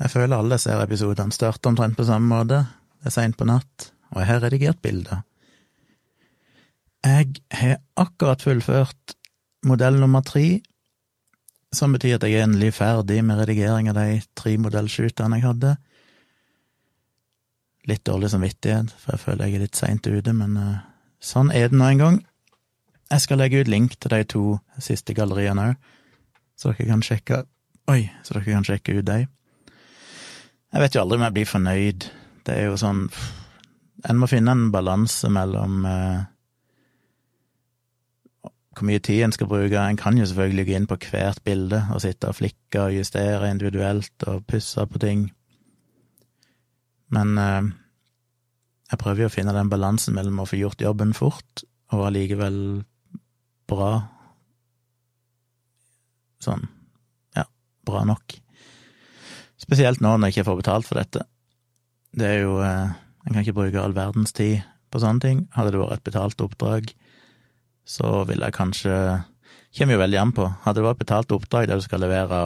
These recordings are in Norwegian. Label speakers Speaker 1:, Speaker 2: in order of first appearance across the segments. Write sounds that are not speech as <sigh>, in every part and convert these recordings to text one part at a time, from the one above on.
Speaker 1: Jeg føler alle disse episodene starter omtrent på samme måte. Det er seint på natt, og jeg har redigert bilder. Jeg har akkurat fullført modell nummer tre, som betyr at jeg er endelig ferdig med redigering av de tre modellshootene jeg hadde. Litt dårlig samvittighet, for jeg føler jeg er litt seint ute, men uh, sånn er det nå en gang. Jeg skal legge ut link til de to siste galleriene òg, så dere kan sjekke Oi, så dere kan sjekke ut de. Jeg vet jo aldri om jeg blir fornøyd. Det er jo sånn En må finne en balanse mellom uh, hvor mye tid en skal bruke. En kan jo selvfølgelig gå inn på hvert bilde og sitte og flikke og justere individuelt og pusse på ting. Men uh, jeg prøver jo å finne den balansen mellom å få gjort jobben fort og allikevel bra. Sånn, ja, bra nok. Spesielt nå når jeg ikke får betalt for dette. Det er jo uh, En kan ikke bruke all verdens tid på sånne ting. Hadde det vært et betalt oppdrag, så ville jeg kanskje Kommer jo veldig an på. Hadde det vært et betalt oppdrag der du skal levere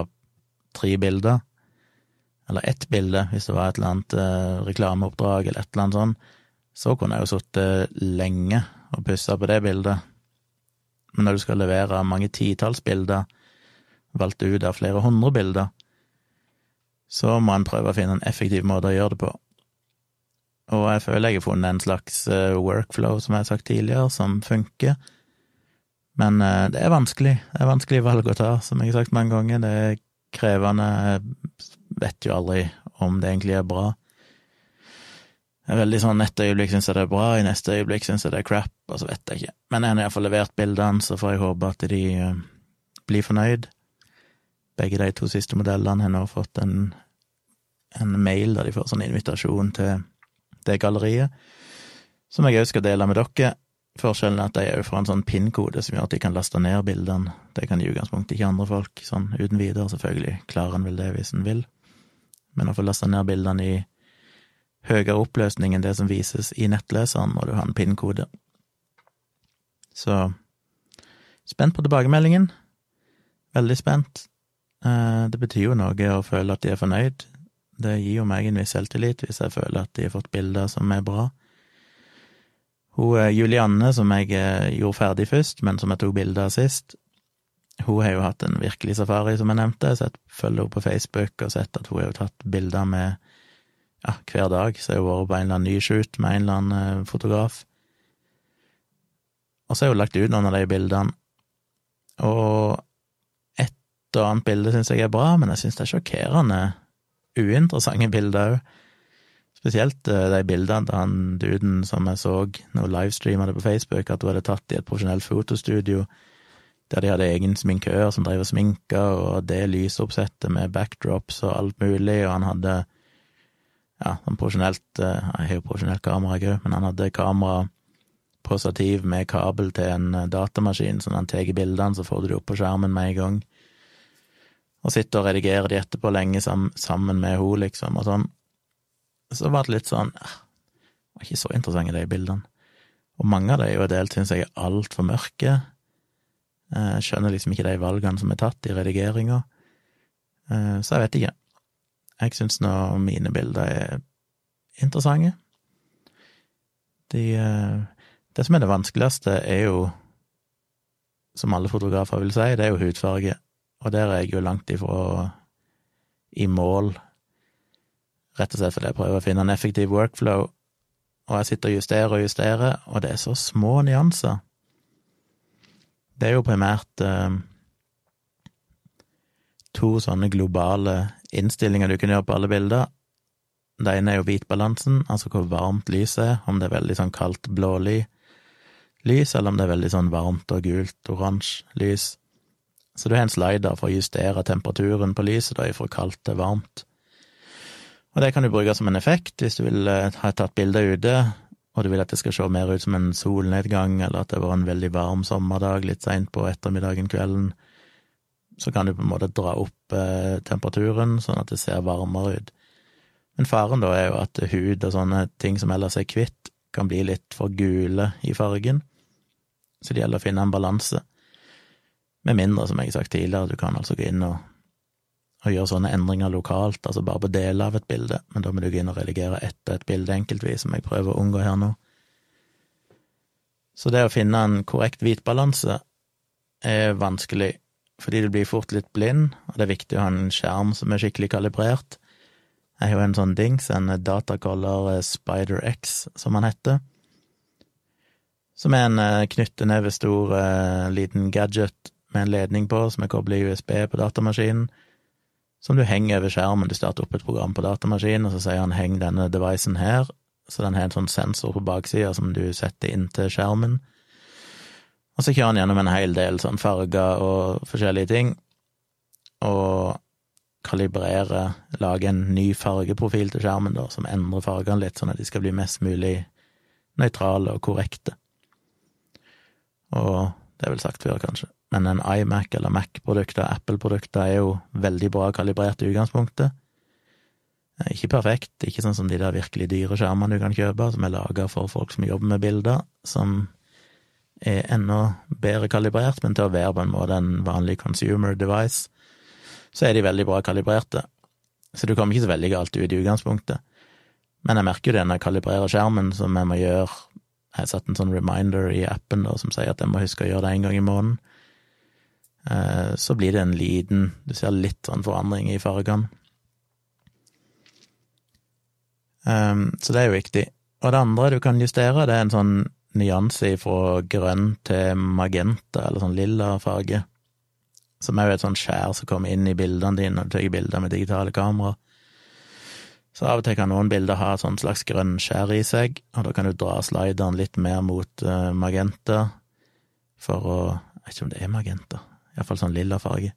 Speaker 1: tre bilder, eller ett bilde, hvis det var et eller annet eh, reklameoppdrag eller et eller annet sånt, så kunne jeg jo sittet lenge og pussa på det bildet. Men når du skal levere mange titalls bilder, valgt ut av flere hundre bilder, så må en prøve å finne en effektiv måte å gjøre det på. Og jeg føler jeg har funnet en slags eh, workflow, som jeg har sagt tidligere, som funker. Men eh, det er vanskelig. Det er vanskelig valg å ta, som jeg har sagt mange ganger. Det er krevende. Jeg vet jo aldri om det egentlig er bra. Jeg er veldig sånn et øyeblikk syns jeg det er bra, i neste øyeblikk syns jeg det er crap, og så vet jeg ikke. Men jeg har iallfall levert bildene, så får jeg håpe at de uh, blir fornøyd. Begge de to siste modellene har nå fått en, en mail der de får sånn invitasjon til det galleriet, som jeg òg skal dele med dere. Forskjellen er at de er får en sånn PIN-kode som gjør at de kan laste ned bildene. Det kan i utgangspunktet ikke andre folk, sånn uten videre. Selvfølgelig klarer en vel det hvis en vil. Men å få lasta ned bildene i høyere oppløsning enn det som vises i nettleseren, må du ha en PIN-kode. Så spent på tilbakemeldingen. Veldig spent. Eh, det betyr jo noe å føle at de er fornøyd. Det gir jo meg en viss selvtillit hvis jeg føler at de har fått bilder som er bra. Hun eh, Julianne, som jeg eh, gjorde ferdig først, men som jeg tok bilde av sist, hun har jo hatt en virkelig safari, som jeg nevnte. Jeg følger henne på Facebook og sett at hun har tatt bilder med ja, hver dag. Så har hun vært på en eller annen ny shoot med en eller annen fotograf. Og så har hun lagt ut noen av de bildene. Og og annet bilde syns jeg er bra, men jeg syns det er sjokkerende uinteressante bilder òg. Spesielt eh, de bildene til han duden som jeg så når hun livestreama det på Facebook, at hun hadde tatt i et profesjonelt fotostudio der de hadde egen sminkør som drev og sminka, og det lysoppsettet med backdrops og alt mulig, og han hadde ja, sånn profesjonelt eh, Jeg har jo profesjonelt kamera, jeg òg, men han hadde kamera på stativ med kabel til en eh, datamaskin, så når han tar bildene, så får du det opp på skjermen med en gang. Og sitter og redigerer de etterpå lenge sammen med henne, liksom, og sånn så var det litt sånn Det var ikke så interessante, de bildene. Og mange av de jo delt, syns jeg er altfor mørke. Jeg skjønner liksom ikke de valgene som er tatt i redigeringa. Eh, så jeg vet ikke. Jeg syns nå mine bilder er interessante. De eh, Det som er det vanskeligste, er jo, som alle fotografer vil si, det er jo hudfarge. Og der er jeg jo langt ifra i mål Rett og slett fordi jeg prøver å finne en effektiv workflow, og jeg sitter og justerer og justerer, og det er så små nyanser. Det er jo primært eh, to sånne globale innstillinger du kan gjøre på alle bilder. Det ene er jo hvitbalansen, altså hvor varmt lyset er, om det er veldig sånn kaldt blålig lys, eller om det er veldig sånn varmt og gult oransje lys. Så du har en slider for å justere temperaturen på lyset, da, fra kaldt til varmt. Og det kan du bruke som en effekt hvis du vil eh, ha tatt bilder ute, og du vil at det skal se mer ut som en solnedgang, eller at det var en veldig varm sommerdag litt seint på ettermiddagen, kvelden. Så kan du på en måte dra opp eh, temperaturen, sånn at det ser varmere ut. Men faren da er jo at hud og sånne ting som ellers er kvitt, kan bli litt for gule i fargen. Så det gjelder å finne en balanse. Med mindre, som jeg har sagt tidligere, du kan altså gå inn og og gjøre sånne endringer lokalt, altså bare på deler av et bilde, men da må du gå inn og redigere etter et bilde enkeltvis, som jeg prøver å unngå her nå. Så det å finne en korrekt hvitbalanse er vanskelig, fordi du blir fort litt blind, og det er viktig å ha en skjerm som er skikkelig kalibrert. Jeg har jo en sånn dings, en datacaller Spider X, som han heter, som er en eh, knyttenevestor uh, liten gadget med en ledning på som er koblet i USB på datamaskinen, som du henger over skjermen. Du starter opp et program på datamaskinen, og så sier han 'heng denne devicen her', så den har en sånn sensor på baksida som du setter inntil skjermen. Og så kjører han gjennom en hel del sånn farger og forskjellige ting, og kalibrerer, lager en ny fargeprofil til skjermen, da, som endrer fargene litt, sånn at de skal bli mest mulig nøytrale og korrekte. Og det er vel sagt før, kanskje men en iMac eller Mac-produkter, Apple-produkter, er jo veldig bra kalibrert i utgangspunktet. Ikke perfekt, ikke sånn som de der virkelig dyre skjermene du kan kjøpe, som er laga for folk som jobber med bilder, som er enda bedre kalibrert, men til å være på en måte en vanlig consumer device, så er de veldig bra kalibrerte. Så du kommer ikke så veldig galt ut i utgangspunktet. Men jeg merker jo det når jeg kalibrerer skjermen, som jeg må gjøre Jeg har satt en sånn reminder i appen da, som sier at jeg må huske å gjøre det en gang i måneden. Eh, så blir det en liten Du ser litt sånn forandring i fargene. Um, så det er jo viktig. Og det andre du kan justere, det er en sånn nyanse fra grønn til magenta, eller sånn lilla farge, som er jo et sånt skjær som kommer inn i bildene dine når du tar bilder med digitale kamera. Så av og til kan noen bilder ha et sånt slags grønn skjær i seg, og da kan du dra slideren litt mer mot uh, magenta for å Jeg vet ikke om det er magenta, iallfall sånn lilla farge,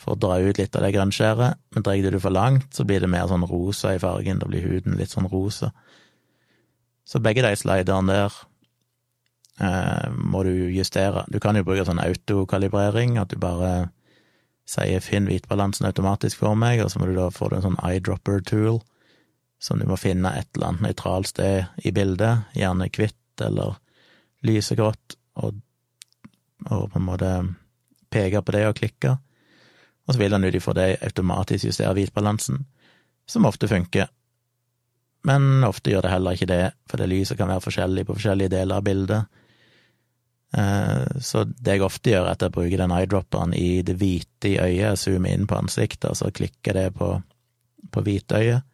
Speaker 1: for å dra ut litt av det grønnskjæret, men drar du det for langt, så blir det mer sånn rosa i fargen, da blir huden litt sånn rosa. Så begge de sliderne der eh, må du justere. Du kan jo bruke sånn autokalibrering, at du bare sier 'finn hvitbalansen automatisk for meg', og så må du da få en sånn eyedropper-tool, som du må finne et eller annet nøytralt sted i bildet, gjerne hvitt eller lysegrått, og, og på en måte peke på det og klikke, og så vil han ut ifra det automatisk justere hvitbalansen, som ofte funker. Men ofte gjør det heller ikke det, for det lyset kan være forskjellig på forskjellige deler av bildet. Eh, så det jeg ofte gjør, er at jeg bruker den eyedropperen i det hvite i øyet, zoomer inn på ansiktet, og så klikker det på, på hvitøyet.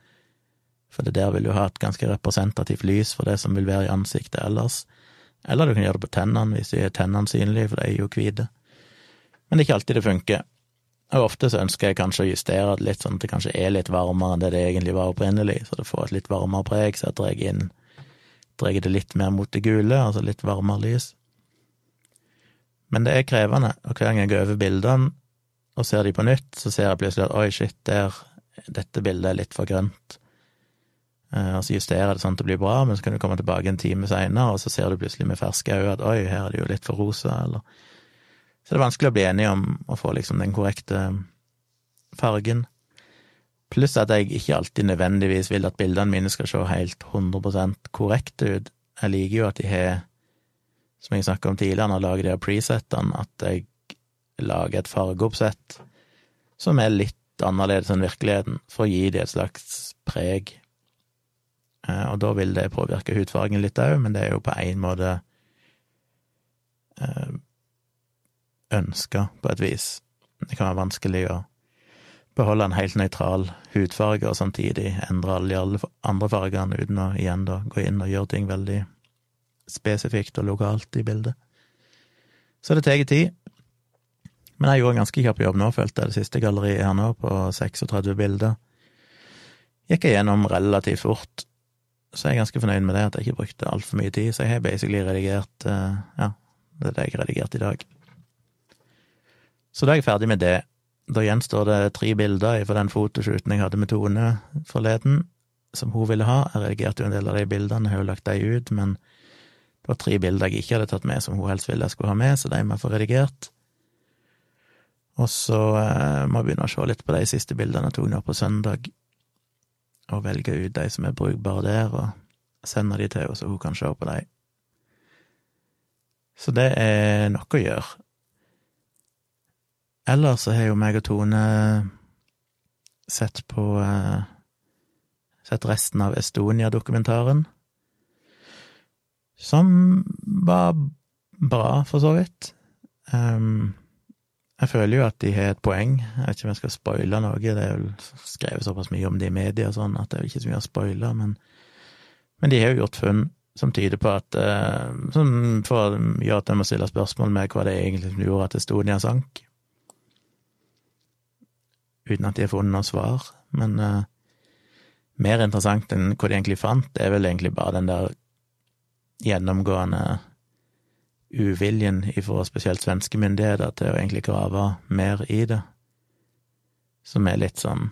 Speaker 1: For det der vil du ha et ganske representativt lys for det som vil være i ansiktet ellers. Eller du kan gjøre det på tennene, hvis de er tennene synlige, for de er jo hvite. Men det er ikke alltid det funker. Og ofte så ønsker jeg kanskje å justere det litt, sånn at det kanskje er litt varmere enn det det egentlig var opprinnelig, så det får et litt varmere preg, så jeg drar inn drar det litt mer mot det gule, altså litt varmere lys. Men det er krevende, og hver gang jeg går over bildene og ser de på nytt, så ser jeg plutselig at oi, shit, der, dette bildet er litt for grønt. Eh, og så justerer det sånn at det blir bra, men så kan du komme tilbake en time seinere, og så ser du plutselig med ferske øyne at oi, her er det jo litt for rosa, eller så det er vanskelig å bli enig om å få liksom den korrekte fargen. Pluss at jeg ikke alltid nødvendigvis vil at bildene mine skal se helt 100 korrekte ut. Jeg liker jo at de har, som jeg snakka om tidligere, når jeg lager de her presettene, at jeg lager et fargeoppsett som er litt annerledes enn virkeligheten, for å gi det et slags preg. Eh, og da vil det påvirke hudfargen litt òg, men det er jo på en måte eh, ønska, på et vis. Det kan være vanskelig å beholde en helt nøytral hudfarge og samtidig endre alle de alle andre fargene uten å igjen da gå inn og gjøre ting veldig spesifikt og lokalt i bildet. Så det tar tid. Men jeg gjorde en ganske kjapp jobb nå, følte jeg, det siste galleriet her nå, på 36 bilder. Gikk jeg gjennom relativt fort, så jeg er ganske fornøyd med det, at jeg ikke brukte altfor mye tid. Så jeg har basically redigert eh, Ja, det er det jeg har redigert i dag. Så da er jeg ferdig med det. Da gjenstår det tre bilder fra den fotoshooten jeg hadde med Tone forleden, som hun ville ha. Jeg redigerte jo en del av de bildene, jeg har jo lagt de ut, men det var tre bilder jeg ikke hadde tatt med, som hun helst ville jeg skulle ha med, så de må jeg få redigert. Og så eh, må jeg begynne å se litt på de siste bildene jeg tok nå på søndag, og velge ut de som er brukbare der, og sende de til henne, så hun kan se på de. Så det er nok å gjøre. Ellers så har jo meg og Tone sett på eh, Sett resten av Estonia-dokumentaren, som var bra, for så vidt. Um, jeg føler jo at de har et poeng. Jeg vet ikke om jeg skal spoile noe, det er vel skrevet såpass mye om det i media og sånn at det er ikke så mye å spoile, men, men de har jo gjort funn som tyder på at uh, Som gjør at en må stille spørsmål med hva det egentlig gjorde at Estonia sank uten at de har funnet noe svar. Men uh, mer interessant enn hva de egentlig fant, det er vel egentlig bare den der gjennomgående uviljen ifra spesielt svenske myndigheter til å egentlig grave mer i det, som er litt sånn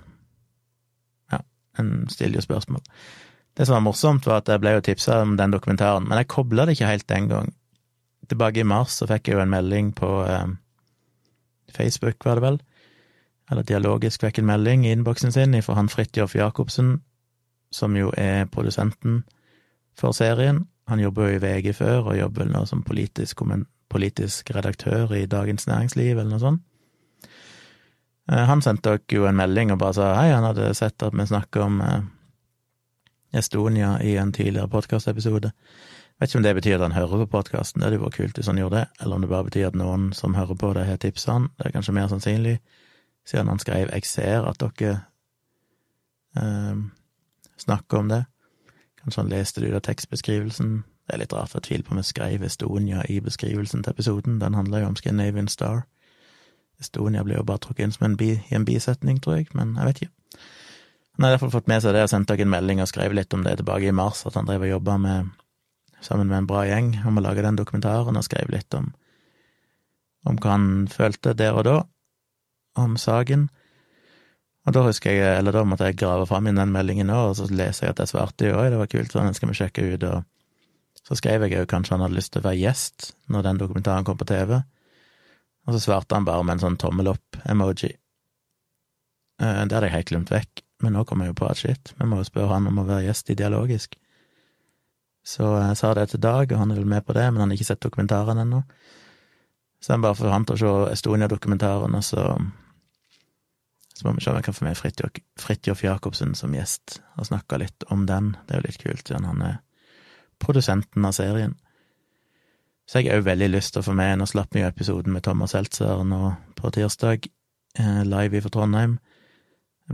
Speaker 1: Ja, en stiller jo spørsmål. Det som var morsomt, var at jeg ble jo tipsa om den dokumentaren, men jeg kobla det ikke helt den gang. Tilbake i mars så fikk jeg jo en melding på eh, Facebook, var det vel, eller Dialogisk fikk en melding i innboksen sin fra han Fridtjof Jacobsen, som jo er produsenten for serien. Han jobber jo i VG før, og jobber nå som politisk, politisk redaktør i Dagens Næringsliv, eller noe sånt. Eh, han sendte dere jo en melding og bare sa hei, han hadde sett at vi snakker om eh, Estonia i en tidligere podkastepisode. Vet ikke om det betyr at han hører på podkasten, det hadde vært kult hvis han gjorde det, eller om det bare betyr at noen som hører på det, har tipsa han, det er kanskje mer sannsynlig siden han skrev 'Jeg ser at dere eh, snakker om det'. Kanskje han leste det ut av tekstbeskrivelsen. Det er litt rart, for jeg tviler på om jeg skrev Estonia i beskrivelsen til episoden. Den handler jo om Scandinavian Star. Estonia blir jo bare trukket inn som en bi, i en bisetning, tror jeg, men jeg vet ikke. Han har derfor fått med seg det og sendt dere en melding og skrev litt om det tilbake i mars, at han drev og jobba sammen med en bra gjeng, om å lage den dokumentaren, og skrev litt om, om hva han følte der og da, om saken. Og da husker jeg, eller da måtte jeg grave fram inn den meldingen nå, og så leser jeg at jeg svarte jo oi, det var kult, så den skal vi sjekke ut, og så skrev jeg jo kanskje han hadde lyst til å være gjest når den dokumentaren kom på TV, og så svarte han bare med en sånn tommel opp-emoji. Eh, det hadde jeg helt glemt vekk, men nå kom jeg jo på at shit, vi må jo spørre han om å være gjest i Dialogisk. Så jeg sa det til Dag, og han er vel med på det, men han har ikke sett dokumentaren ennå. Så jeg bare får han til å se Estonia-dokumentaren, og så så må vi se om jeg kan få med Fridtjof Jacobsen som gjest og snakke litt om den. Det er jo litt kult, siden han er produsenten av serien. Så jeg har òg veldig lyst til å få med Nå slapp vi jo episoden med Thomas Seltzer nå på tirsdag, eh, live fra Trondheim.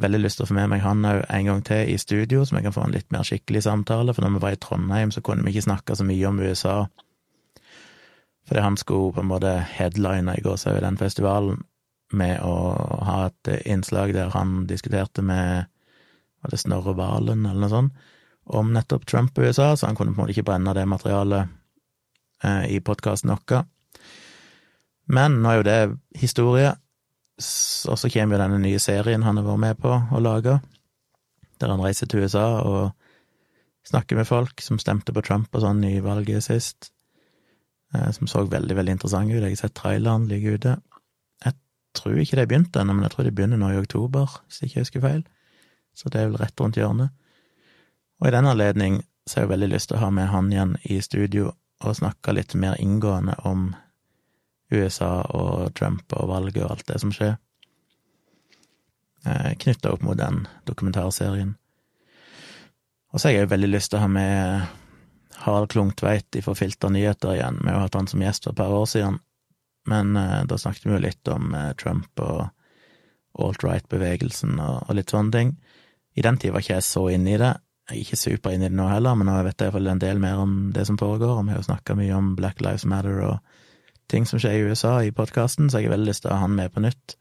Speaker 1: Veldig lyst til å få med meg han òg en gang til i studio, så vi kan få en litt mer skikkelig samtale. For når vi var i Trondheim, så kunne vi ikke snakke så mye om USA. Fordi han skulle på en måte headline i i den festivalen, med å ha et innslag der han diskuterte med var det Snorre Valen, eller noe sånt, om nettopp Trump og USA, så han kunne på en måte ikke brenne det materialet eh, i podkasten vår. Men nå er jo det historie, og så kommer jo denne nye serien han har vært med på å lage, der han reiser til USA og snakker med folk som stemte på Trump og sånn i valget sist, eh, som så veldig, veldig interessant ut. Jeg har sett traileren ligge ute tror ikke de begynte ennå, men jeg tror de begynner nå i oktober, hvis jeg ikke husker feil. Så det er vel rett rundt hjørnet. Og i den anledning så har jeg veldig lyst til å ha med han igjen i studio og snakke litt mer inngående om USA og Trump og valget og alt det som skjer, eh, knytta opp mot den dokumentarserien. Og så har jeg jo veldig lyst til å ha med Harald Klungtveit fra Filter nyheter igjen. Vi har hatt han som gjest for et par år siden, men uh, da snakket vi jo litt om uh, Trump og alt-right-bevegelsen og, og, litt sånne ting. I den tid var ikke jeg så inne i det. Jeg er ikke super inne i det nå heller, men nå vet jeg iallfall en del mer om det som foregår, og vi har jo snakka mye om Black Lives Matter og ting som skjer i USA i podkasten, så jeg har veldig lyst til å ha han med på nytt.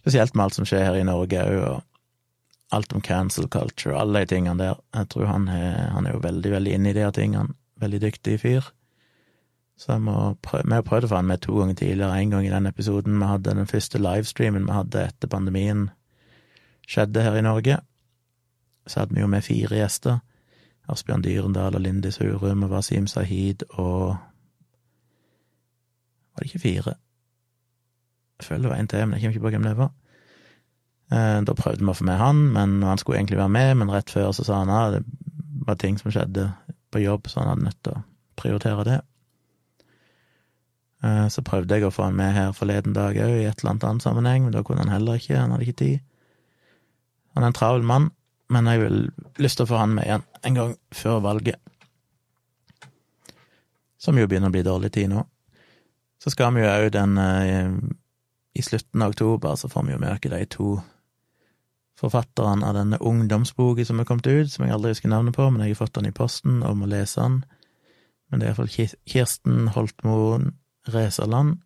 Speaker 1: Spesielt med alt som skjer her i Norge òg, og alt om cancel culture, og alle de tingene der. Jeg tror han er, han er jo veldig, veldig inne i de tingene. Veldig dyktig fyr. Så jeg må prøve, vi har prøvd å få han med to ganger tidligere. En gang i den episoden vi hadde den første livestreamen vi hadde etter pandemien skjedde her i Norge. Så hadde vi jo med fire gjester. Asbjørn Dyrendal og Lindis Hurum og Wasim Sahid og Var det ikke fire? Jeg føler det var en til, men jeg kommer ikke på hvem det var. Eh, da prøvde vi å få med han, men han skulle egentlig være med, men rett før så sa han at det var ting som skjedde på jobb, så han hadde nødt til å prioritere det. Eh, så prøvde jeg å få han med her forleden dag òg, i et eller annet annet sammenheng, men da kunne han heller ikke, han hadde ikke tid. Han er en travel mann, men jeg vil lyst til å få han med igjen en gang før valget. Som jo begynner å bli dårlig tid nå. Så skal vi jo òg den eh, I slutten av oktober så får vi jo møte de to forfatterne av denne ungdomsboka som er kommet ut, som jeg aldri husker navnet på, men jeg har fått den i posten og må lese den. Men det er iallfall Kirsten Holtmoen Reserland,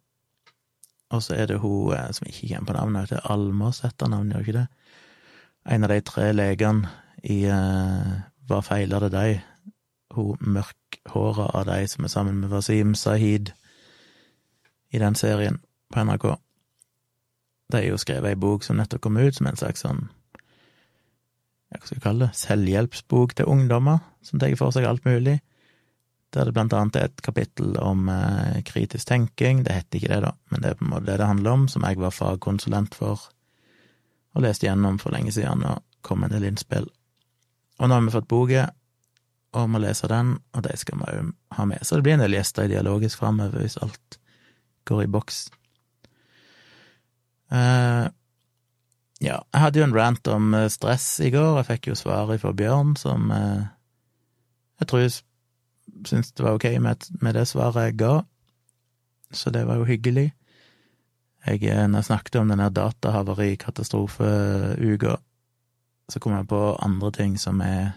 Speaker 1: og så er det hun eh, som ikke kommer på navnet, det er Almås etter navnet, gjør ikke det? En av de tre legene i uh, Hva feiler det deg? Hun mørkhåra av de som er sammen med Wasim Sahid i den serien på NRK. De har jo skrevet ei bok som nettopp kom ut, som en slags sånn hva skal vi kalle det, selvhjelpsbok til ungdommer, som tar for seg alt mulig. Der det blant annet er et kapittel om eh, kritisk tenking, det heter ikke det, da, men det er på en måte det det handler om, som jeg var fagkonsulent for, og leste gjennom for lenge siden, og kom med en del innspill. Og nå har vi fått boka, og må lese den, og det skal vi òg ha med. Så det blir en del gjester i Dialogisk framover, hvis alt går i boks. Uh, ja, jeg hadde jo en rant om eh, stress i går. Jeg fikk jo svaret fra Bjørn, som uh, jeg tror syntes det var ok med, med, det svaret jeg ga, så det var jo hyggelig. Jeg, eh, når jeg snakket om denne datahavarikatastrofeuka, så kom jeg på andre ting som er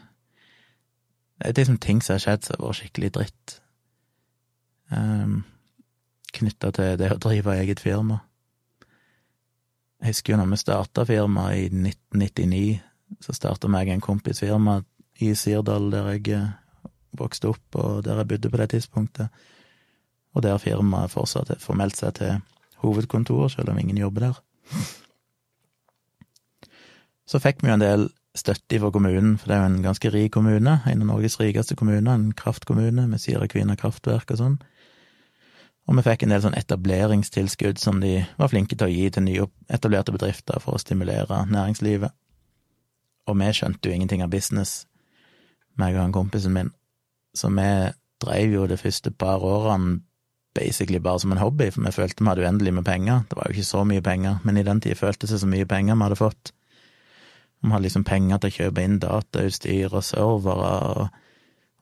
Speaker 1: Det er liksom ting som har skjedd som har vært skikkelig dritt, um, knytta til det å drive eget firma. Jeg husker jo når vi starta firmaet i 1999, så starta meg en kompis firma i Sirdal, der jeg eh, vokste opp, og der jeg bodde på det tidspunktet, og der firmaet fortsatt formelt seg til hovedkontor, selv om ingen jobber der. Så fikk vi jo en del støtte fra kommunen, for det er jo en ganske rik kommune, en av Norges rikeste kommuner, en kraftkommune med Sira Kvina kraftverk og sånn. Og vi fikk en del sånn etableringstilskudd som de var flinke til å gi til nyetablerte bedrifter for å stimulere næringslivet. Og vi skjønte jo ingenting av business, meg og han kompisen min, så vi dreiv jo de første par årene basically bare som en hobby, for vi følte vi hadde uendelig med penger. Det var jo ikke så mye penger, men i den tid føltes det så mye penger vi hadde fått. Vi hadde liksom penger til å kjøpe inn datautstyr og servere, og,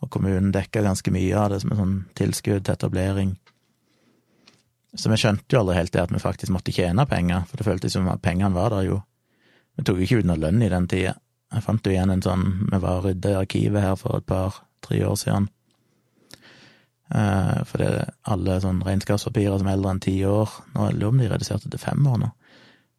Speaker 1: og kommunen dekka ganske mye av det som et sånn tilskudd til etablering. Så vi skjønte jo aldri helt det at vi faktisk måtte tjene penger, for det føltes som at pengene var der jo. Vi tok jo ikke ut noe lønn i den tida. Jeg fant jo igjen en sånn Vi var rydda i arkivet her for et par-tre år siden. Uh, for det er alle sånn regnskapspapirer som er eldre enn ti år Nå lurer jeg om de reduserte til fem år nå.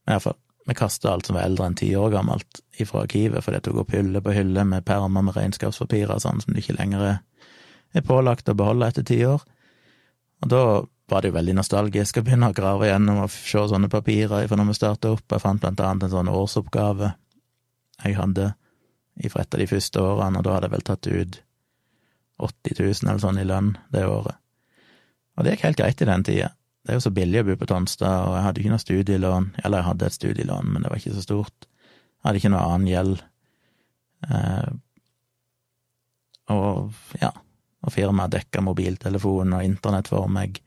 Speaker 1: Men iallfall, vi kasta alt som var eldre enn ti år gammelt ifra arkivet, for det tok opp hylle på hylle med permer med regnskapspapirer sånn som du ikke lenger er pålagt å beholde etter ti år. Og da var det jo veldig nostalgisk å begynne å grave gjennom og se sånne papirer fra når vi starta opp. Jeg fant blant annet en sånn årsoppgave jeg hadde fra et av de første årene, og da hadde jeg vel tatt ut 80 000 eller sånn i lønn det året. Og det gikk helt greit i den tida. Det er jo så billig å bo på Tonstad, og jeg hadde ikke noe studielån. Eller jeg hadde et studielån, men det var ikke så stort. Jeg hadde ikke noe annen gjeld. Eh, og ja, og firmaet dekka mobiltelefon og internett for meg.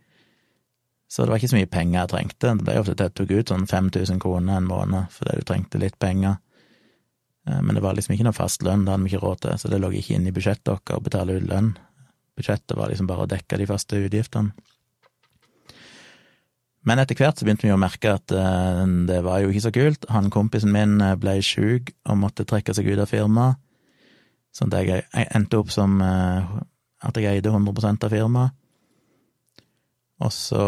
Speaker 1: Så det var ikke så mye penger jeg trengte. Det ble ofte til at jeg tok ut sånn 5000 kroner en måned fordi du trengte litt penger. Eh, men det var liksom ikke noe fast lønn, det hadde vi ikke råd til, så det lå ikke inne i budsjettet vårt å betale ut lønn. Budsjettet var liksom bare å dekke de faste utgiftene. Men etter hvert så begynte vi å merke at eh, det var jo ikke så kult. Han kompisen min eh, ble sjuk og måtte trekke seg ut av firmaet, sånn at jeg endte opp som at jeg eide 100 av firmaet. Og så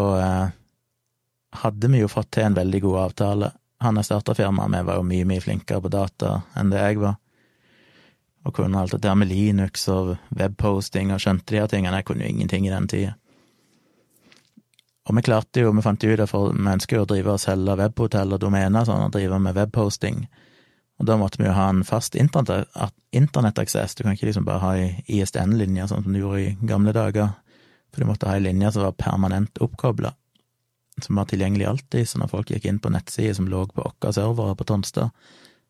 Speaker 1: hadde vi jo fått til en veldig god avtale. Han jeg starta firmaet med, var jo mye, mye flinkere på data enn det jeg var. Og kunne alt det der med Linux og webposting og skjønte de her tingene. Jeg kunne jo ingenting i den tida. Og vi klarte jo, vi fant ut at vi ønsker jo å drive og selge webhotell og domener sånn, og drive med webposting. Og da måtte vi jo ha en fast internettaksess. Du kan ikke liksom bare ha ISDN-linjer, sånn som du gjorde i gamle dager. For du måtte ha ei linje som var permanent oppkobla, som var tilgjengelig alltid, så når folk gikk inn på nettsider som lå på våre servere på Tonstad,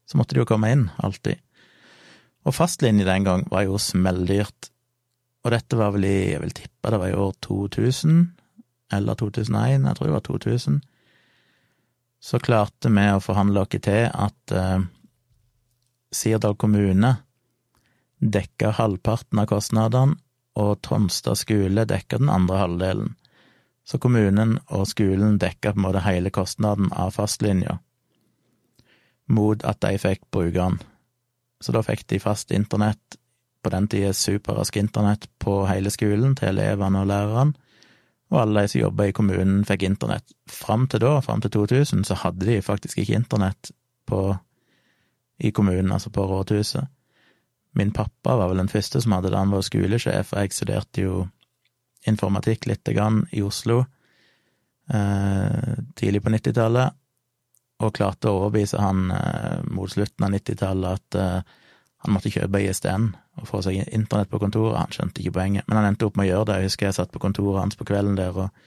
Speaker 1: så måtte de jo komme inn, alltid. Og fastlinje den gang var jo smelldyrt, og dette var vel i, jeg vil tippe det var i år 2000, eller 2001, jeg tror det var 2000, så klarte vi å forhandle oss til at eh, Sirdal kommune dekka halvparten av kostnadene, og Tonstad skole dekka den andre halvdelen. Så kommunen og skolen dekka på en måte hele kostnaden av fastlinja, mot at de fikk bruke den. Så da fikk de fast internett, på den tida superrask internett, på hele skolen til elevene og lærerne, og alle de som jobba i kommunen, fikk internett. Fram til da, fram til 2000, så hadde de faktisk ikke internett på, i kommunen, altså på rådhuset. Min pappa var vel den første som hadde det, han var skolesjef, og jeg studerte jo informatikk lite grann i Oslo eh, tidlig på 90-tallet, og klarte å overbevise han eh, mot slutten av 90-tallet at eh, han måtte kjøpe ISDN og få seg internett på kontoret. Han skjønte ikke poenget, men han endte opp med å gjøre det. Jeg husker jeg satt på kontoret hans på kvelden der og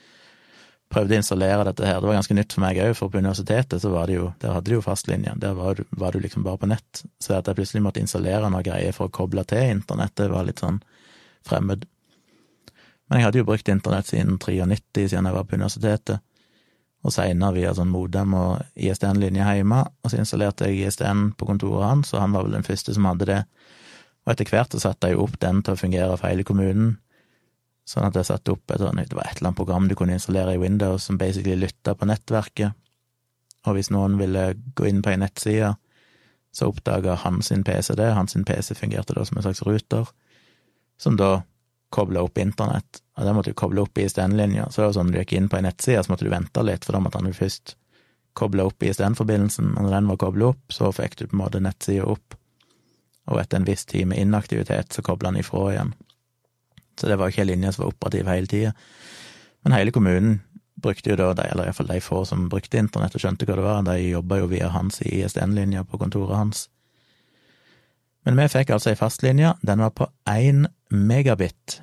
Speaker 1: prøvde å installere dette her. Det var ganske nytt for meg òg, for på universitetet så var det jo, der hadde de jo fastlinje. Der var var du liksom bare på nett. Så at jeg plutselig måtte installere noe greier for å koble til internettet, var litt sånn fremmed. Men jeg hadde jo brukt internett siden 93, siden jeg var på universitetet, og seinere via sånn modem og ISDN-linje hjemme, og så installerte jeg ISDN på kontoret hans, og han var vel den første som hadde det. Og etter hvert så satte jeg opp den til å fungere for hele kommunen, sånn at jeg satte opp et, sånn, det var et eller annet program du kunne installere i Windows som basically lytta på nettverket, og hvis noen ville gå inn på ei nettside, så oppdaga sin PC det, hans PC fungerte da som en slags ruter, som da kobla opp internett, og det måtte du koble opp i ISDN-linja. Så det var sånn, du gikk inn på ei nettside, så måtte du vente litt, for da måtte han jo først koble opp ISDN-forbindelsen, og når den var kobla opp, så fikk du på en måte nettsida opp, og etter en viss tid med inaktivitet, så kobla han ifra igjen. Så det var ikke ei linje som var operativ hele tida. Men hele kommunen brukte jo da, eller iallfall de få som brukte internett og skjønte hva det var, de jobba jo via hans ISDN-linja på kontoret hans. Men vi fikk altså ei fastlinje, den var på én megabit.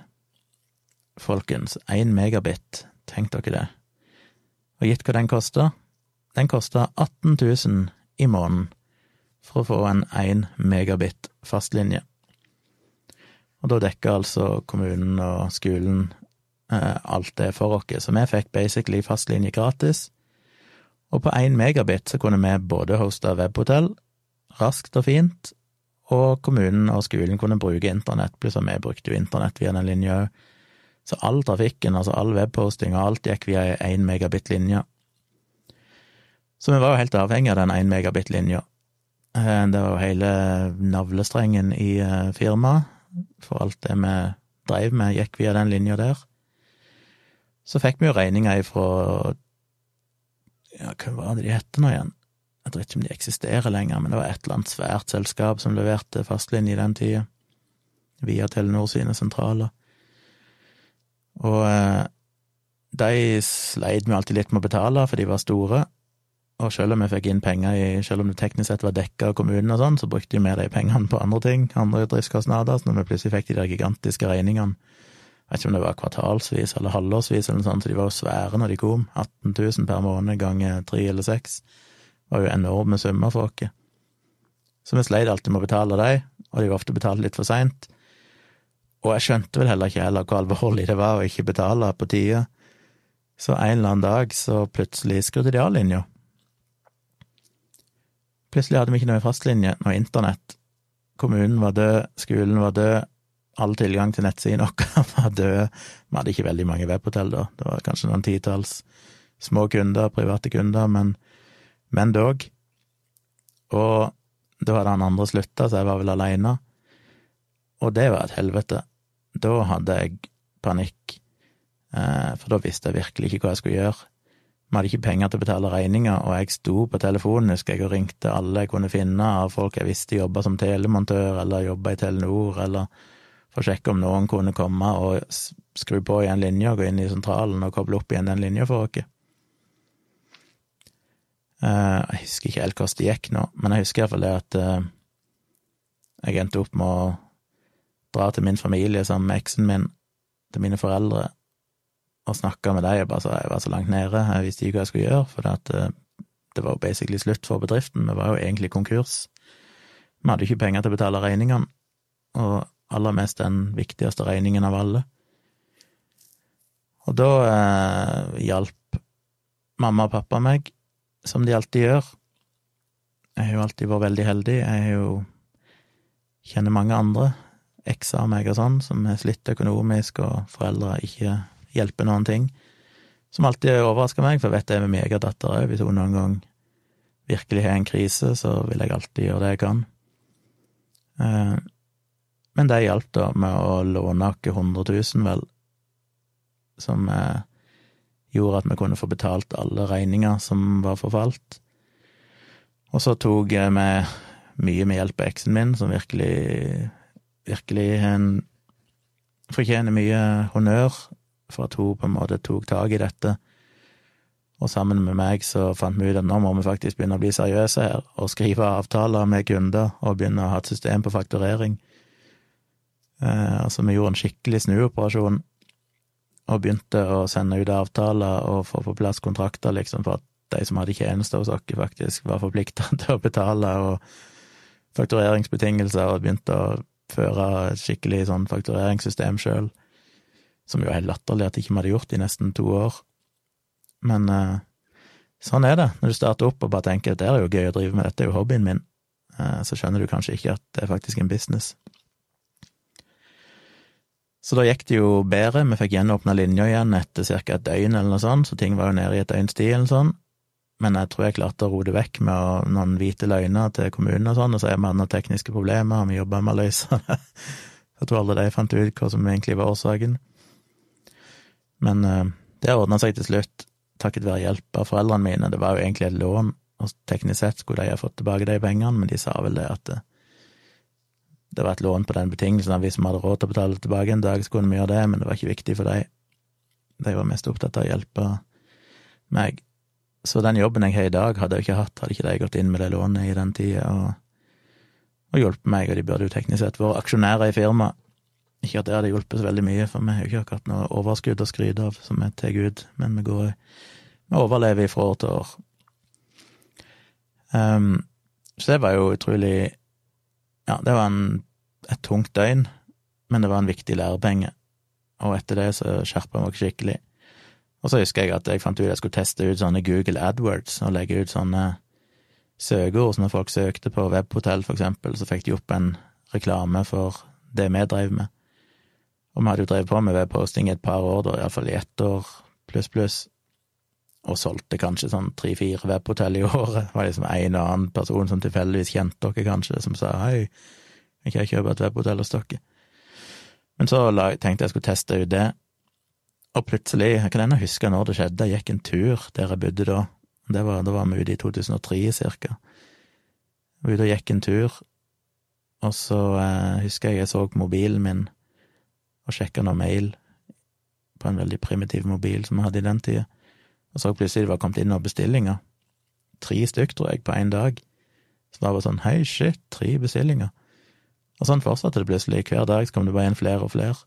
Speaker 1: Folkens, én megabit, tenk dere det. Og gitt hva den kosta? Den kosta 18 000 i måneden for å få en 1 megabit fastlinje. Og da dekka altså kommunen og skolen eh, alt det for oss, så vi fikk basically fastlinje gratis. Og på 1 megabit så kunne vi både hoste webhotell, raskt og fint, og kommunen og skolen kunne bruke internett, pluss at vi brukte jo internett via den linja òg. Så all trafikken, altså all webposting og alt gikk via én megabit-linje. Så vi var jo helt avhengig av den én megabit-linja. Eh, det var jo hele navlestrengen i eh, firmaet, for alt det vi dreiv med, gikk via den linja der. Så fikk vi jo regninger ifra Ja, hva var det de hette nå igjen? Jeg tror ikke om de eksisterer lenger, men det var et eller annet svært selskap som leverte fastlinje i den tida, via Telenor sine sentraler. Og eh, de sleit vi alltid litt med å betale, for de var store. Og selv om vi fikk inn penger i, selv om det teknisk sett var dekka av kommunen og sånn, så brukte vi de pengene på andre ting, andre driftskostnader, så når vi plutselig fikk de der gigantiske regningene, jeg vet ikke om det var kvartalsvis eller halvårsvis eller noe sånt, så de var jo svære når de kom, 18 000 per måned ganger tre eller seks var jo enorme summer for oss. Så vi sleit alltid med å betale dem, og de var ofte betalt litt for seint. Og jeg skjønte vel heller ikke heller hvor alvorlig det var å ikke betale på tide. Så en eller annen dag så plutselig skrudde de av linja. Plutselig hadde vi ikke noe fastlinje, noe internett. Kommunen var død, skolen var død, all tilgang til nettsiden våre var død. Vi hadde ikke veldig mange webhotell da, det var kanskje noen titalls små kunder, private kunder, men men dog. Og da hadde han andre slutta, så jeg var vel aleine. Og det var et helvete. Da hadde jeg panikk, eh, for da visste jeg virkelig ikke hva jeg skulle gjøre. Vi hadde ikke penger til å betale regninger, og jeg sto på telefonen, husker jeg, og ringte alle jeg kunne finne av folk jeg visste jobba som telemontør, eller jobba i Telenor, eller for å sjekke om noen kunne komme og skru på igjen linja, gå inn i sentralen og koble opp igjen den linja for oss. Eh, jeg husker ikke helt hvordan det gikk nå, men jeg husker iallfall det at eh, jeg endte opp med å dra til min familie sammen med eksen min, til mine foreldre, og snakke med dem. Jeg jeg var så langt nede, jeg visste ikke hva jeg skulle gjøre, for det, eh, det var jo basically slutt for bedriften. Vi var jo egentlig konkurs. Vi hadde ikke penger til å betale regningene, og aller mest den viktigste regningen av alle. Og da eh, hjalp mamma og pappa meg som de alltid gjør. Jeg har jo alltid vært veldig heldig. Jeg har jo kjenner mange andre, ekser av meg og sånn, som har slitt økonomisk, og foreldre ikke hjelper noen ting. Som alltid overrasker meg, for jeg vet det med min egen datter òg. Hvis hun noen gang virkelig har en krise, så vil jeg alltid gjøre det jeg kan. Eh, men det hjalp da med å låne oss 100 000, vel, som eh, gjorde at vi kunne få betalt alle regninger som var forfalt. Og så tok vi mye med hjelp av eksen min, som virkelig, virkelig en, fortjener mye honnør for at hun på en måte tok tak i dette. Og sammen med meg så fant vi ut at nå må vi faktisk begynne å bli seriøse her, og skrive avtaler med kunder, og begynne å ha et system på fakturering. Eh, altså, vi gjorde en skikkelig snuoperasjon og begynte å sende ut avtaler og få på plass kontrakter, liksom, for at de som hadde tjenester hos oss, faktisk var forplikta <laughs> til å betale, og faktureringsbetingelser, og begynte å føre et skikkelig sånn faktureringssystem sjøl, som jo er helt latterlig at ikke hadde gjort i nesten to år. Men eh, sånn er det når du starter opp og bare tenker at det er jo gøy å drive med, dette er jo hobbyen min, eh, så skjønner du kanskje ikke at det er faktisk en business. Så da gikk det jo bedre, vi fikk gjenåpna linja igjen etter ca. et døgn eller noe sånt, så ting var jo nede i et døgns tid eller sånn. Men jeg tror jeg klarte å roe det vekk med noen hvite løgner til kommunen og sånn, og så er vi hadde tekniske problemer, og vi jobba med å løse det. <laughs> Jeg tror aldri de fant ut hva som egentlig var årsaken. Men uh, det ordna seg til slutt, takket være hjelp av foreldrene mine. Det var jo egentlig et lån, og teknisk sett skulle de ha fått tilbake de pengene, men de sa vel det at det, var et lån på den betingelsen at hvis vi hadde råd til å betale tilbake en dag, så kunne vi gjøre det, men det var ikke viktig for dem. De var mest opptatt av å hjelpe meg. Så den jobben jeg har i dag, hadde jeg ikke hatt, hadde ikke de gått inn med det lånet i den tida og, og hjulpet meg, og de burde jo teknisk sett vært aksjonærer i firmaet. Ikke at det hadde hjulpet så veldig mye, for vi har jo ikke akkurat noe overskudd å skryte av som vi tar ut, men vi går Vi overlever fra år til år. Um, så det var jo utrolig ja, det var en, et tungt døgn, men det var en viktig lærepenge, og etter det så skjerpa jeg meg skikkelig. Og så husker jeg at jeg fant ut jeg skulle teste ut sånne Google AdWords og legge ut sånne søkeord, så når folk søkte på webhotell, for eksempel, så fikk de opp en reklame for det vi drev med. Og vi hadde jo drevet på med webposting i et par år, da, iallfall i ett år pluss, pluss, og solgte kanskje sånn tre-fire webhotell i året. Det var liksom en og annen person som tilfeldigvis kjente dere, kanskje, som sa hei, jeg kan kjøpe et webhotell hos dere. Men så tenkte jeg skulle teste ut det, og plutselig, jeg kan ennå huske når det skjedde, jeg gikk en tur der jeg bodde da, det var, da var vi ute i 2003 cirka. Jeg var ute og gikk en tur, og så eh, husker jeg jeg så mobilen min og sjekka noe mail på en veldig primitiv mobil som jeg hadde i den tida og så plutselig det var kommet inn noen bestillinger. Tre stykk, tror jeg, på én dag. Så var det bare sånn hei, shit, tre bestillinger. Og sånn fortsatte det plutselig. Hver dag kom det bare inn flere og flere.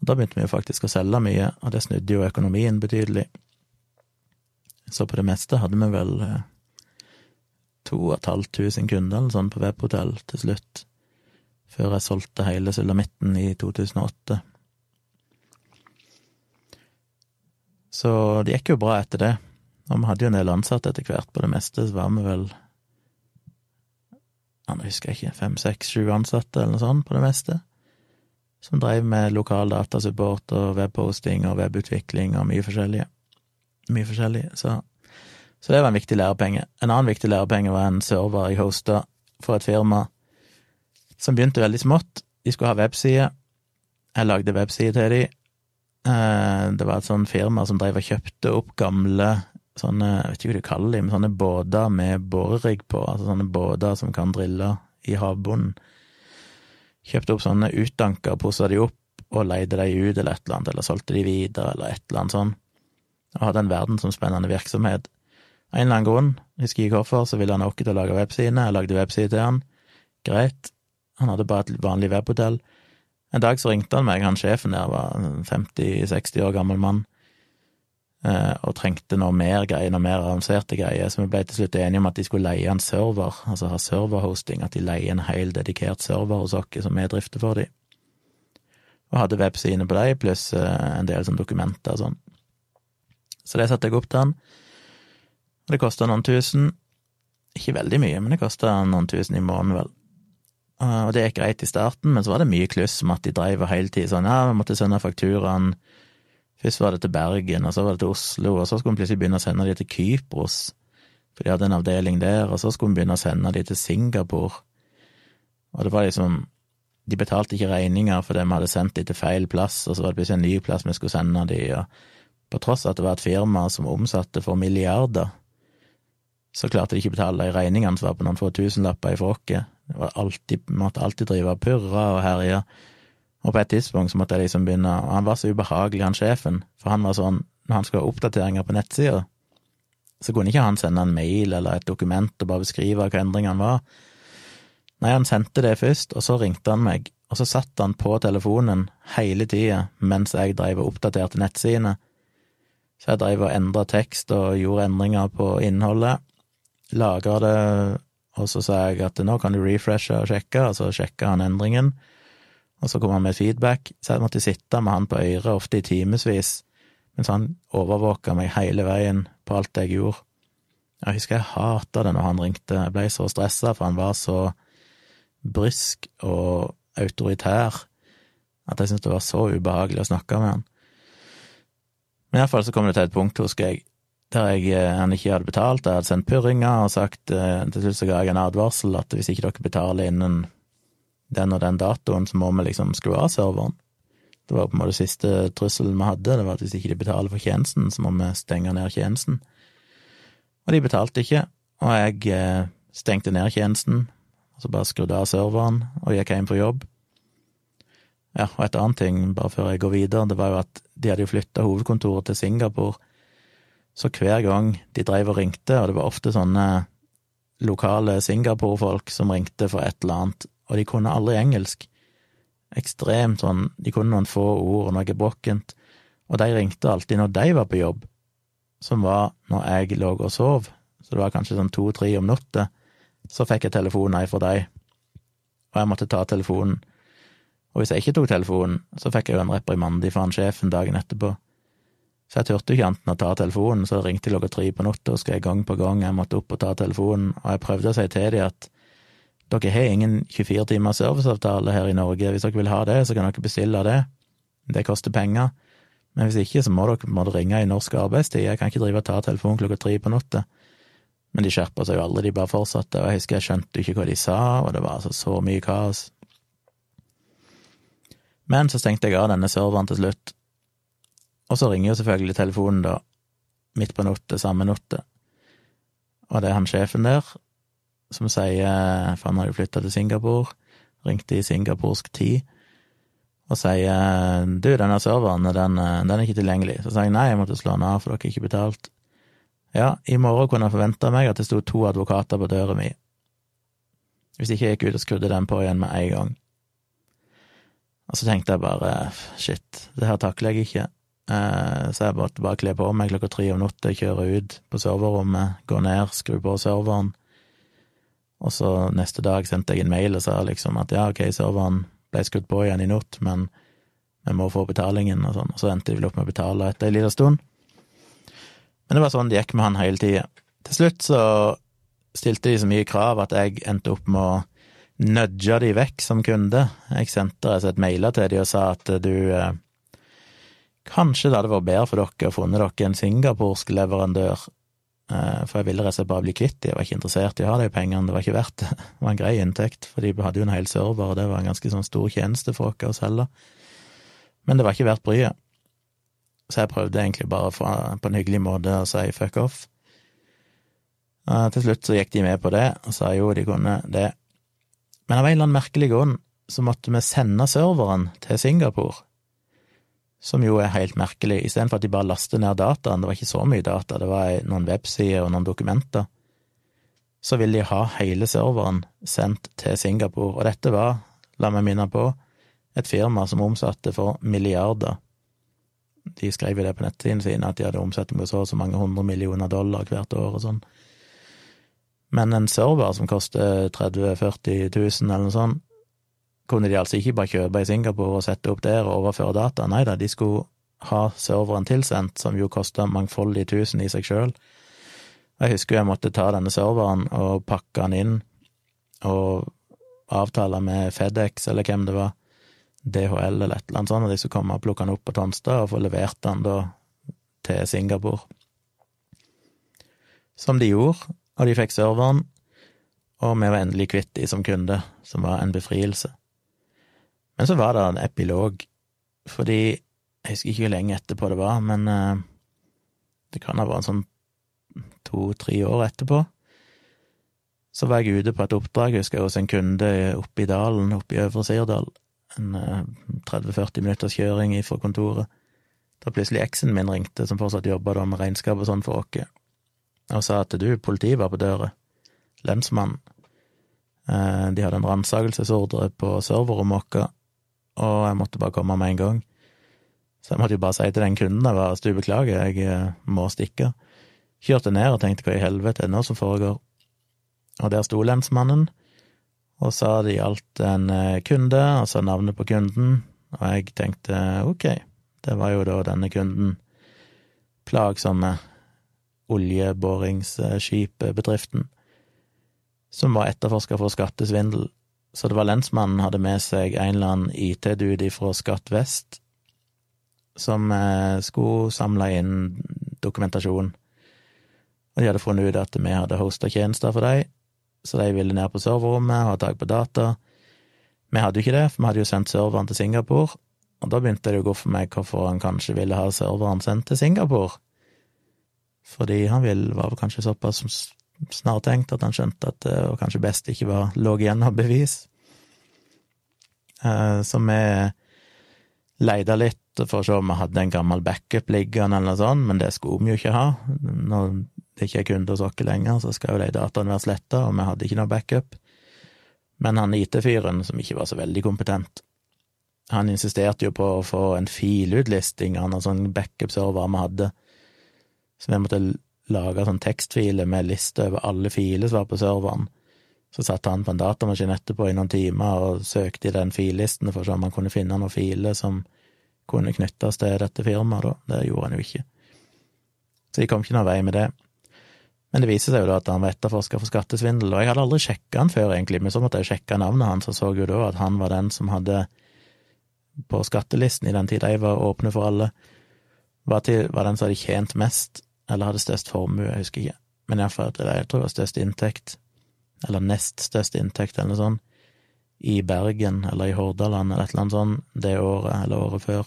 Speaker 1: Og da begynte vi jo faktisk å selge mye, og det snudde jo økonomien betydelig. Så på det meste hadde vi vel eh, to og et halvt tusen kunder eller sånn på webhotell til slutt, før jeg solgte hele sulamitten i 2008. Så det gikk jo bra etter det. Og vi hadde jo en del ansatte etter hvert. På det meste så var vi vel Nå husker jeg ikke, fem, seks, sju ansatte eller noe sånt på det meste. Som drev med lokal datasupport og webposting og webutvikling og mye forskjellige. Mye forskjellig. Så, så det var en viktig lærepenge. En annen viktig lærepenge var en server jeg hosta for et firma som begynte veldig smått. De skulle ha webside. Jeg lagde webside til dem Eh, det var et sånt firma som drev og kjøpte opp gamle sånne, jeg vet ikke hva du kaller dem, sånne båter med borerigg på, altså sånne båter som kan drille i havbunnen. Kjøpte opp sånne utdanka, posa de opp og leide de ut eller et eller annet, eller solgte de videre, eller et eller annet sånn. Og hadde en verdensomspennende virksomhet. En eller annen grunn, husker ikke hvorfor, så ville han åke til å lage websidene, jeg lagde webside til han. Greit. Han hadde bare et vanlig webhotell. En dag så ringte han meg, han sjefen der var 50-60 år gammel mann, og trengte noe mer greier, noe mer avanserte greier, så vi ble til slutt enige om at de skulle leie en server, altså ha serverhosting, at de leier en hel dedikert server hos oss som vi drifter for dem. Og hadde websidene på dem, pluss eh, en del som dokumenter og sånn. Så det satte jeg opp til han. Og det kosta noen tusen. Ikke veldig mye, men det kosta noen tusen i måneden, vel. og det gikk greit i starten, men så var det mye kluss med at de dreiv og hele tiden sånn, ja, vi måtte sende fakturaen Først var det til Bergen, og så var det til Oslo, og så skulle vi plutselig begynne å sende de til Kypros, for de hadde en avdeling der, og så skulle vi begynne å sende de til Singapore. Og det var liksom De betalte ikke regninger fordi vi hadde sendt de til feil plass, og så var det plutselig en ny plass vi skulle sende de, og på tross av at det var et firma som omsatte for milliarder, så klarte de ikke å betale de regningene som var på noen få tusenlapper i frokket. Det alltid, måtte alltid drive og purre og herje. Og på et tidspunkt så måtte jeg liksom begynne Og han var så ubehagelig, han sjefen, for han var sånn Når han skulle ha oppdateringer på nettsida, så kunne ikke han sende en mail eller et dokument og bare beskrive hva endringene var. Nei, han sendte det først, og så ringte han meg, og så satt han på telefonen hele tida mens jeg dreiv og oppdaterte nettsidene. Så jeg dreiv og endra tekst og gjorde endringer på innholdet, lagra det, og så sa jeg at nå kan du refreshe og sjekke, og så sjekka han endringen, og så kom han med feedback, så jeg måtte sitte med han på øret, ofte i timevis, mens han overvåka meg hele veien på alt jeg gjorde. Jeg husker jeg hata det når han ringte, jeg ble så stressa, for han var så brysk og autoritær at jeg syntes det var så ubehagelig å snakke med han. Men iallfall så kom det til et punkt, husker jeg, der jeg, eh, han ikke hadde betalt. Jeg hadde sendt purringer og sagt eh, Til slutt så ga jeg en advarsel at hvis ikke dere betaler innen den og den datoen, så må vi liksom skru av serveren. Det var på en måte siste trusselen vi hadde, det var at hvis ikke de betaler for tjenesten, så må vi stenge ned tjenesten. Og de betalte ikke, og jeg eh, stengte ned tjenesten, og så bare skrudde av serveren og gikk hjem på jobb. Ja, og et annet ting, bare før jeg går videre, det var jo at de hadde jo flytta hovedkontoret til Singapore, så hver gang de dreiv og ringte, og det var ofte sånne lokale Singapore-folk som ringte for et eller annet, og de kunne aldri engelsk. Ekstremt sånn, de kunne noen få ord og noe gebrokkent, og de ringte alltid når de var på jobb, som var når jeg lå og sov, så det var kanskje sånn to-tre om natta, så fikk jeg telefonen fra dem, og jeg måtte ta telefonen. Og hvis jeg ikke tok telefonen, så fikk jeg jo en reprimande fra han sjefen dagen etterpå. Så jeg turte ikke annet enn å ta telefonen, så ringte klokka tre på natta, og jeg gang på gang, jeg måtte opp og ta telefonen, og jeg prøvde å si til dem at dere har ingen 24 timers serviceavtale her i Norge. Hvis dere vil ha det, så kan dere bestille det. Det koster penger. Men hvis ikke, så må dere må ringe i norsk arbeidstid. Jeg kan ikke drive og ta telefonen klokka tre på natta. Men de skjerpa seg jo aldri, de bare fortsatte, og jeg husker jeg skjønte ikke hva de sa, og det var altså så mye kaos. Men så stengte jeg av denne serveren til slutt, og så ringer jo selvfølgelig telefonen, da, midt på natta, samme natta, og det er han sjefen der, som sier For han har jo flytta til Singapore, ringte i singapursk tid og sier du, denne serveren, den, den, er ikke tilgjengelig. Så sa jeg nei, jeg måtte slå den av, for dere har ikke betalt. Ja, i morgen kunne jeg forvente meg at det sto to advokater på døra mi. Hvis ikke jeg gikk ut og skrudde den på igjen med en gang. Og så tenkte jeg bare shit, det her takler jeg ikke. Eh, så jeg måtte bare kle på meg klokka tre om natta, kjøre ut på serverrommet, gå ned, skru på serveren og så neste dag sendte jeg en mail og sa liksom at ja, ok, serveren ble skutt på igjen i natt, men vi må få betalingen og sånn. Og så endte de vel opp med å betale etter ei lita stund. Men det var sånn det gikk med han hele tida. Til slutt så stilte de så mye krav at jeg endte opp med å nudge de vekk som kunde. Jeg sendte altså et mailer til de og sa at du eh, Kanskje det hadde vært bedre for dere å funnet dere en singaporsk leverandør for jeg ville rett og slett bare bli kvitt de, jeg var ikke interessert i å ha de pengene, det var ikke verdt det. <laughs> Det var en grei inntekt, for de hadde jo en hel server, og det var en ganske sånn stor tjeneste for oss å selge. Men det var ikke verdt bryet. Så jeg prøvde egentlig bare på en hyggelig måte å si fuck off. Og til slutt så gikk de med på det, og sa jo de kunne det. Men av en eller annen merkelig grunn så måtte vi sende serveren til Singapore som jo er helt merkelig. Istedenfor at de bare laster ned dataen, det var ikke så mye data, det var noen websider og noen dokumenter, så vil de ha hele serveren sendt til Singapore. Og dette var, la meg minne på, et firma som omsatte for milliarder. De skrev jo det på nettsidene sine, at de hadde omsetning på så og så mange hundre millioner dollar hvert år og sånn. Men en server som koster 30 000-40 000 eller noe sånt, kunne de altså ikke bare kjøpe i Singapore og sette opp der og overføre data, nei da, de skulle ha serveren tilsendt, som jo kosta mangfoldige tusen i seg sjøl. Jeg husker jeg måtte ta denne serveren og pakke den inn og avtale med FedEx, eller hvem det var, DHL eller et eller annet sånt, og de skulle komme og plukke den opp på Tonstad og få levert den da til Singapore. Som de gjorde, og de fikk serveren, og vi var endelig kvitt de som kunde, som var en befrielse. Men så var det en epilog, fordi jeg husker ikke hvor lenge etterpå det var, men uh, det kan ha vært sånn to-tre år etterpå. Så var jeg ute på et oppdrag, jeg husker jeg, hos en kunde oppe i dalen, oppe i Øvre Sirdal. En uh, eh, 30-40 minutters kjøring fra kontoret. Da plutselig eksen min ringte, som fortsatt jobba med regnskap og sånn for oss, og sa at du, politiet var på døra. Lensmannen. Uh, de hadde en ransakelsesordre på serverrommet vårt, og jeg måtte bare komme med en gang. Så jeg måtte jo bare si til den kunden jeg bare du beklager, jeg eh, må stikke. Kjørte ned og tenkte hva i helvete er det nå som foregår? Og der sto lensmannen og sa det gjaldt en eh, kunde, altså navnet på kunden, og jeg tenkte ok, det var jo da denne kunden, plagsomme oljeboringsskipbedriften, som var etterforska for skattesvindel. Så det var lensmannen hadde med seg en eller annen IT-dude fra Skatt Vest som eh, skulle samle inn dokumentasjon. Og de hadde funnet ut at vi hadde hosta tjenester for dem, så de ville ned på serverrommet og ha tak på data. Vi hadde jo ikke det, for vi hadde jo sendt serveren til Singapore, og da begynte det å gå for meg hvorfor han kanskje ville ha serveren sendt til Singapore. Fordi han ville, var vel kanskje såpass snartenkt at han skjønte at det var kanskje best ikke var lå igjen av bevis. Eh, så vi leita litt for å se om vi hadde en gammel backup liggende eller noe sånt, men det skulle vi jo ikke ha. Når det ikke er kunde hos oss lenger, så skal jo de dataene være sletta, og vi hadde ikke noe backup. Men han IT-fyren, som ikke var så veldig kompetent, han insisterte jo på å få en filutlisting av noen sånn backup-server vi hadde, så vi måtte lage sånn tekstfiler med liste over alle filer som var på serveren. Så satt han på en datamaskin etterpå i noen timer og søkte i den fillisten for å se om han kunne finne noen filer som kunne knyttes til dette firmaet, da. Det gjorde han jo ikke. Så de kom ikke noen vei med det. Men det viser seg jo da at han var etterforska for skattesvindel, og jeg hadde aldri sjekka han før, egentlig, men så måtte jeg sjekke navnet hans, og så jo da at han var den som hadde på skattelisten i den tida jeg var åpne for alle, var, til, var den som hadde tjent mest, eller hadde størst formue, jeg husker ikke, men iallfall, jeg tror det var størst inntekt, eller nest størst inntekt, eller noe sånt, i Bergen eller i Hordaland eller et eller annet sånt det året eller året før.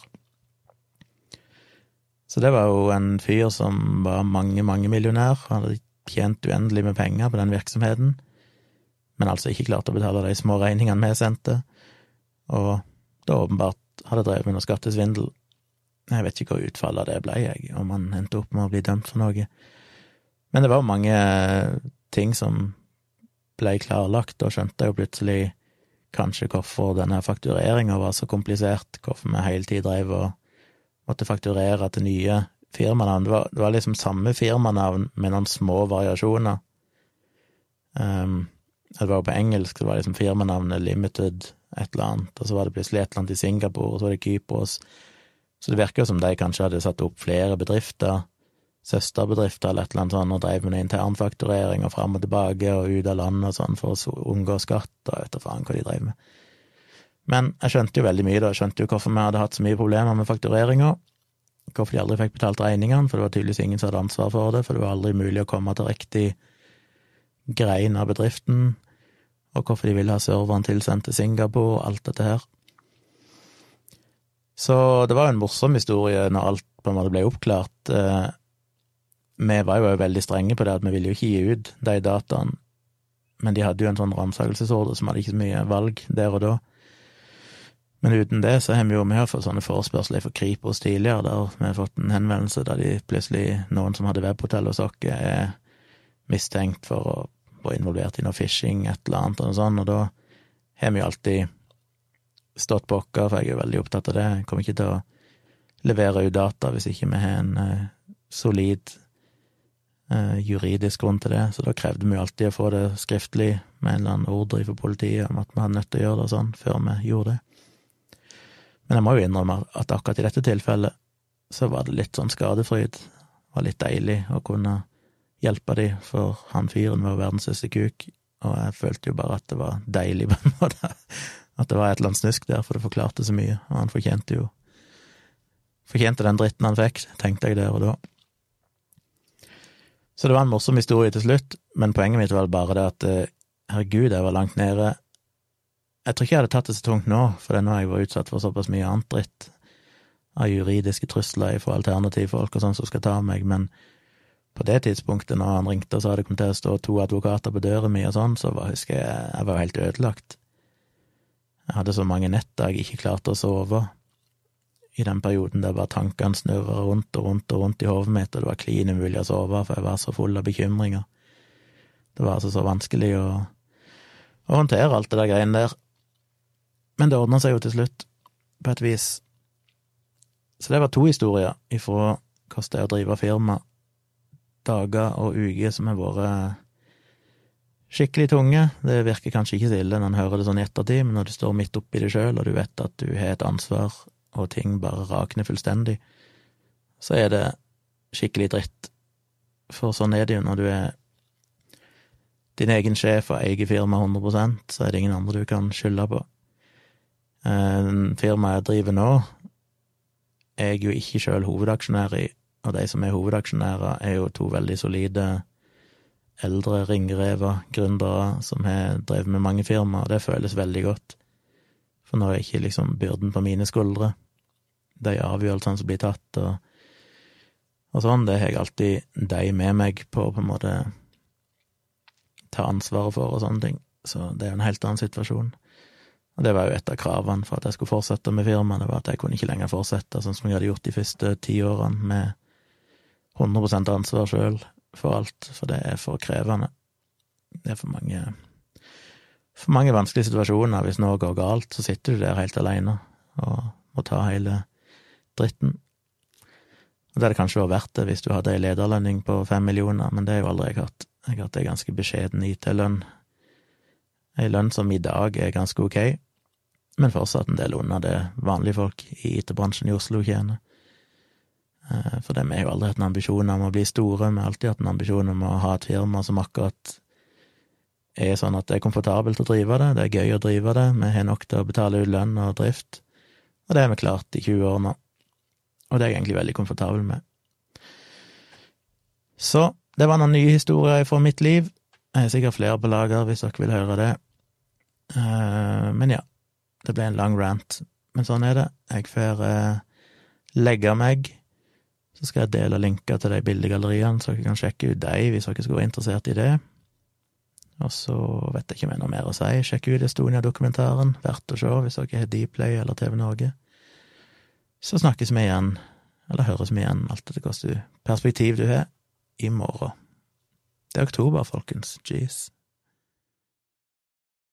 Speaker 1: Så det var jo en fyr som var mange, mange millionær, hadde tjent uendelig med penger på den virksomheten, men altså ikke klarte å betale de små regningene vi sendte, og da åpenbart hadde drevet med noe skattesvindel. Jeg vet ikke hva utfallet av det ble, jeg, om han endte opp med å bli dømt for noe. Men det var jo mange ting som ble klarlagt, og skjønte jo plutselig kanskje hvorfor denne faktureringa var så komplisert, hvorfor vi hele tida drev og måtte fakturere til nye firmanavn. Det var, det var liksom samme firmanavn med noen små variasjoner. Um, det var jo på engelsk, det var liksom firmanavnet Limited et eller annet, og så var det plutselig et eller annet i Singapore, og så var det Kypros. Så det virker jo som de kanskje hadde satt opp flere bedrifter søsterbedrifter eller et eller annet sånt og drev med internfakturering og fram og tilbake og ut av landet og sånn for å unngå skatt, og vet da faen hva de drev med. Men jeg skjønte jo veldig mye, da. Jeg skjønte jo hvorfor vi hadde hatt så mye problemer med faktureringa. Hvorfor de aldri fikk betalt regningene, for det var tydeligvis ingen som hadde ansvar for det, for det var aldri mulig å komme til riktig grein av bedriften, og hvorfor de ville ha serveren tilsendt til Singapore, alt dette her. Så det var jo en morsom historie når alt på en måte ble oppklart. Eh, vi var jo veldig strenge på det, at vi ville jo ikke gi ut de dataene, men de hadde jo en sånn ransakelsesordre som hadde ikke så mye valg der og da. Men uten det så har vi jo vi har fått sånne forespørsler for Kripos tidligere, der vi har fått en henvendelse der de plutselig, noen som hadde webhotell hos oss, er mistenkt for å være involvert i noe phishing, et eller annet og noe sånt, og da har vi jo alltid stått på oss, for jeg er veldig opptatt av det. Jeg kommer ikke til å levere ut data hvis ikke vi har en uh, solid uh, juridisk grunn til det, så da krevde vi jo alltid å få det skriftlig med en eller annen ordre fra politiet om at vi hadde nødt til å gjøre det og sånn, før vi gjorde det. Men jeg må jo innrømme at akkurat i dette tilfellet så var det litt sånn skadefryd. Det var litt deilig å kunne hjelpe de, for han fyren var verdens største kuk. og jeg følte jo bare at det var deilig, på en måte, at det var et eller annet snusk der, for det forklarte så mye, og han fortjente jo Fortjente den dritten han fikk, tenkte jeg der og da. Så det var en morsom historie til slutt, men poenget mitt var bare det at eh, herregud, jeg var langt nede. Jeg tror ikke jeg hadde tatt det så tungt nå, for det er nå jeg var utsatt for såpass mye annet dritt av juridiske trusler fra alternativfolk og sånn som skal ta meg, men på det tidspunktet, når han ringte og sa det kom til å stå to advokater på døra mi og sånn, så var, husker jeg jeg var helt ødelagt. Jeg hadde så mange netter jeg ikke klarte å sove i den perioden der bare tankene snurra rundt og rundt og rundt i hodet mitt, og det var klin umulig å sove, for jeg var så full av bekymringer. Det var altså så vanskelig å, å håndtere alt det der greiene der. Men det ordna seg jo til slutt, på et vis. Så det var to historier ifra hvordan det er å drive firma. Dager og uker som har vært skikkelig tunge. Det virker kanskje ikke så ille når en hører det sånn i ettertid, men når du står midt oppi det sjøl, og du vet at du har et ansvar og ting bare rakner fullstendig, så er det skikkelig dritt. For sånn er det jo når du er din egen sjef og eier firmaet 100% så er det ingen andre du kan skylde på. Eh, firmaet jeg driver nå, er jeg jo ikke sjøl hovedaksjonær i, og de som er hovedaksjonærer, er jo to veldig solide eldre ringrever, gründere, som har drevet med mange firmaer, det føles veldig godt. For nå er ikke liksom byrden på mine skuldre. De avgjørelsene som blir tatt, og, og sånn, det har jeg alltid de med meg på på en måte ta ansvaret for og sånne ting. Så det er jo en helt annen situasjon. Og det var jo et av kravene for at jeg skulle fortsette med firmaet, var at jeg kunne ikke lenger fortsette sånn som jeg hadde gjort de første ti årene, med 100 ansvar sjøl for alt, for det er for krevende. Det er for mange for mange vanskelige situasjoner. Hvis noe går galt, så sitter du der helt alene og må ta hele dritten. Og det hadde kanskje vært verdt det hvis du hadde ei lederlønning på fem millioner, men det har jo aldri hatt. Jeg har hatt ei ganske beskjeden IT-lønn. Ei lønn som i dag er ganske ok, men fortsatt en del under det vanlige folk i IT-bransjen i Oslo tjener. Eh, for vi har jo aldri hatt en ambisjon om å bli store, vi har alltid hatt en ambisjon om å ha et firma som akkurat er sånn at det er komfortabelt å drive det, det er gøy å drive det, vi har nok til å betale ut lønn og drift, og det har vi klart i 20 år nå, og det er jeg egentlig veldig komfortabel med. Så det var noen nye historier fra mitt liv, jeg har sikkert flere på lager hvis dere vil høre det, eh, men ja, det ble en lang rant, men sånn er det, jeg får eh, legge meg, så skal jeg dele linker til de bildegalleriene, så dere kan sjekke ut de hvis dere skulle være interessert i det. Og så vet jeg ikke om jeg noe mer å si. Sjekk ut Estonia-dokumentaren. Verdt å se hvis dere har Dplay eller TV Norge. Så snakkes vi igjen, eller høres vi igjen, alt etter hvilket perspektiv du har, i morgen. Det er oktober, folkens. Jeez.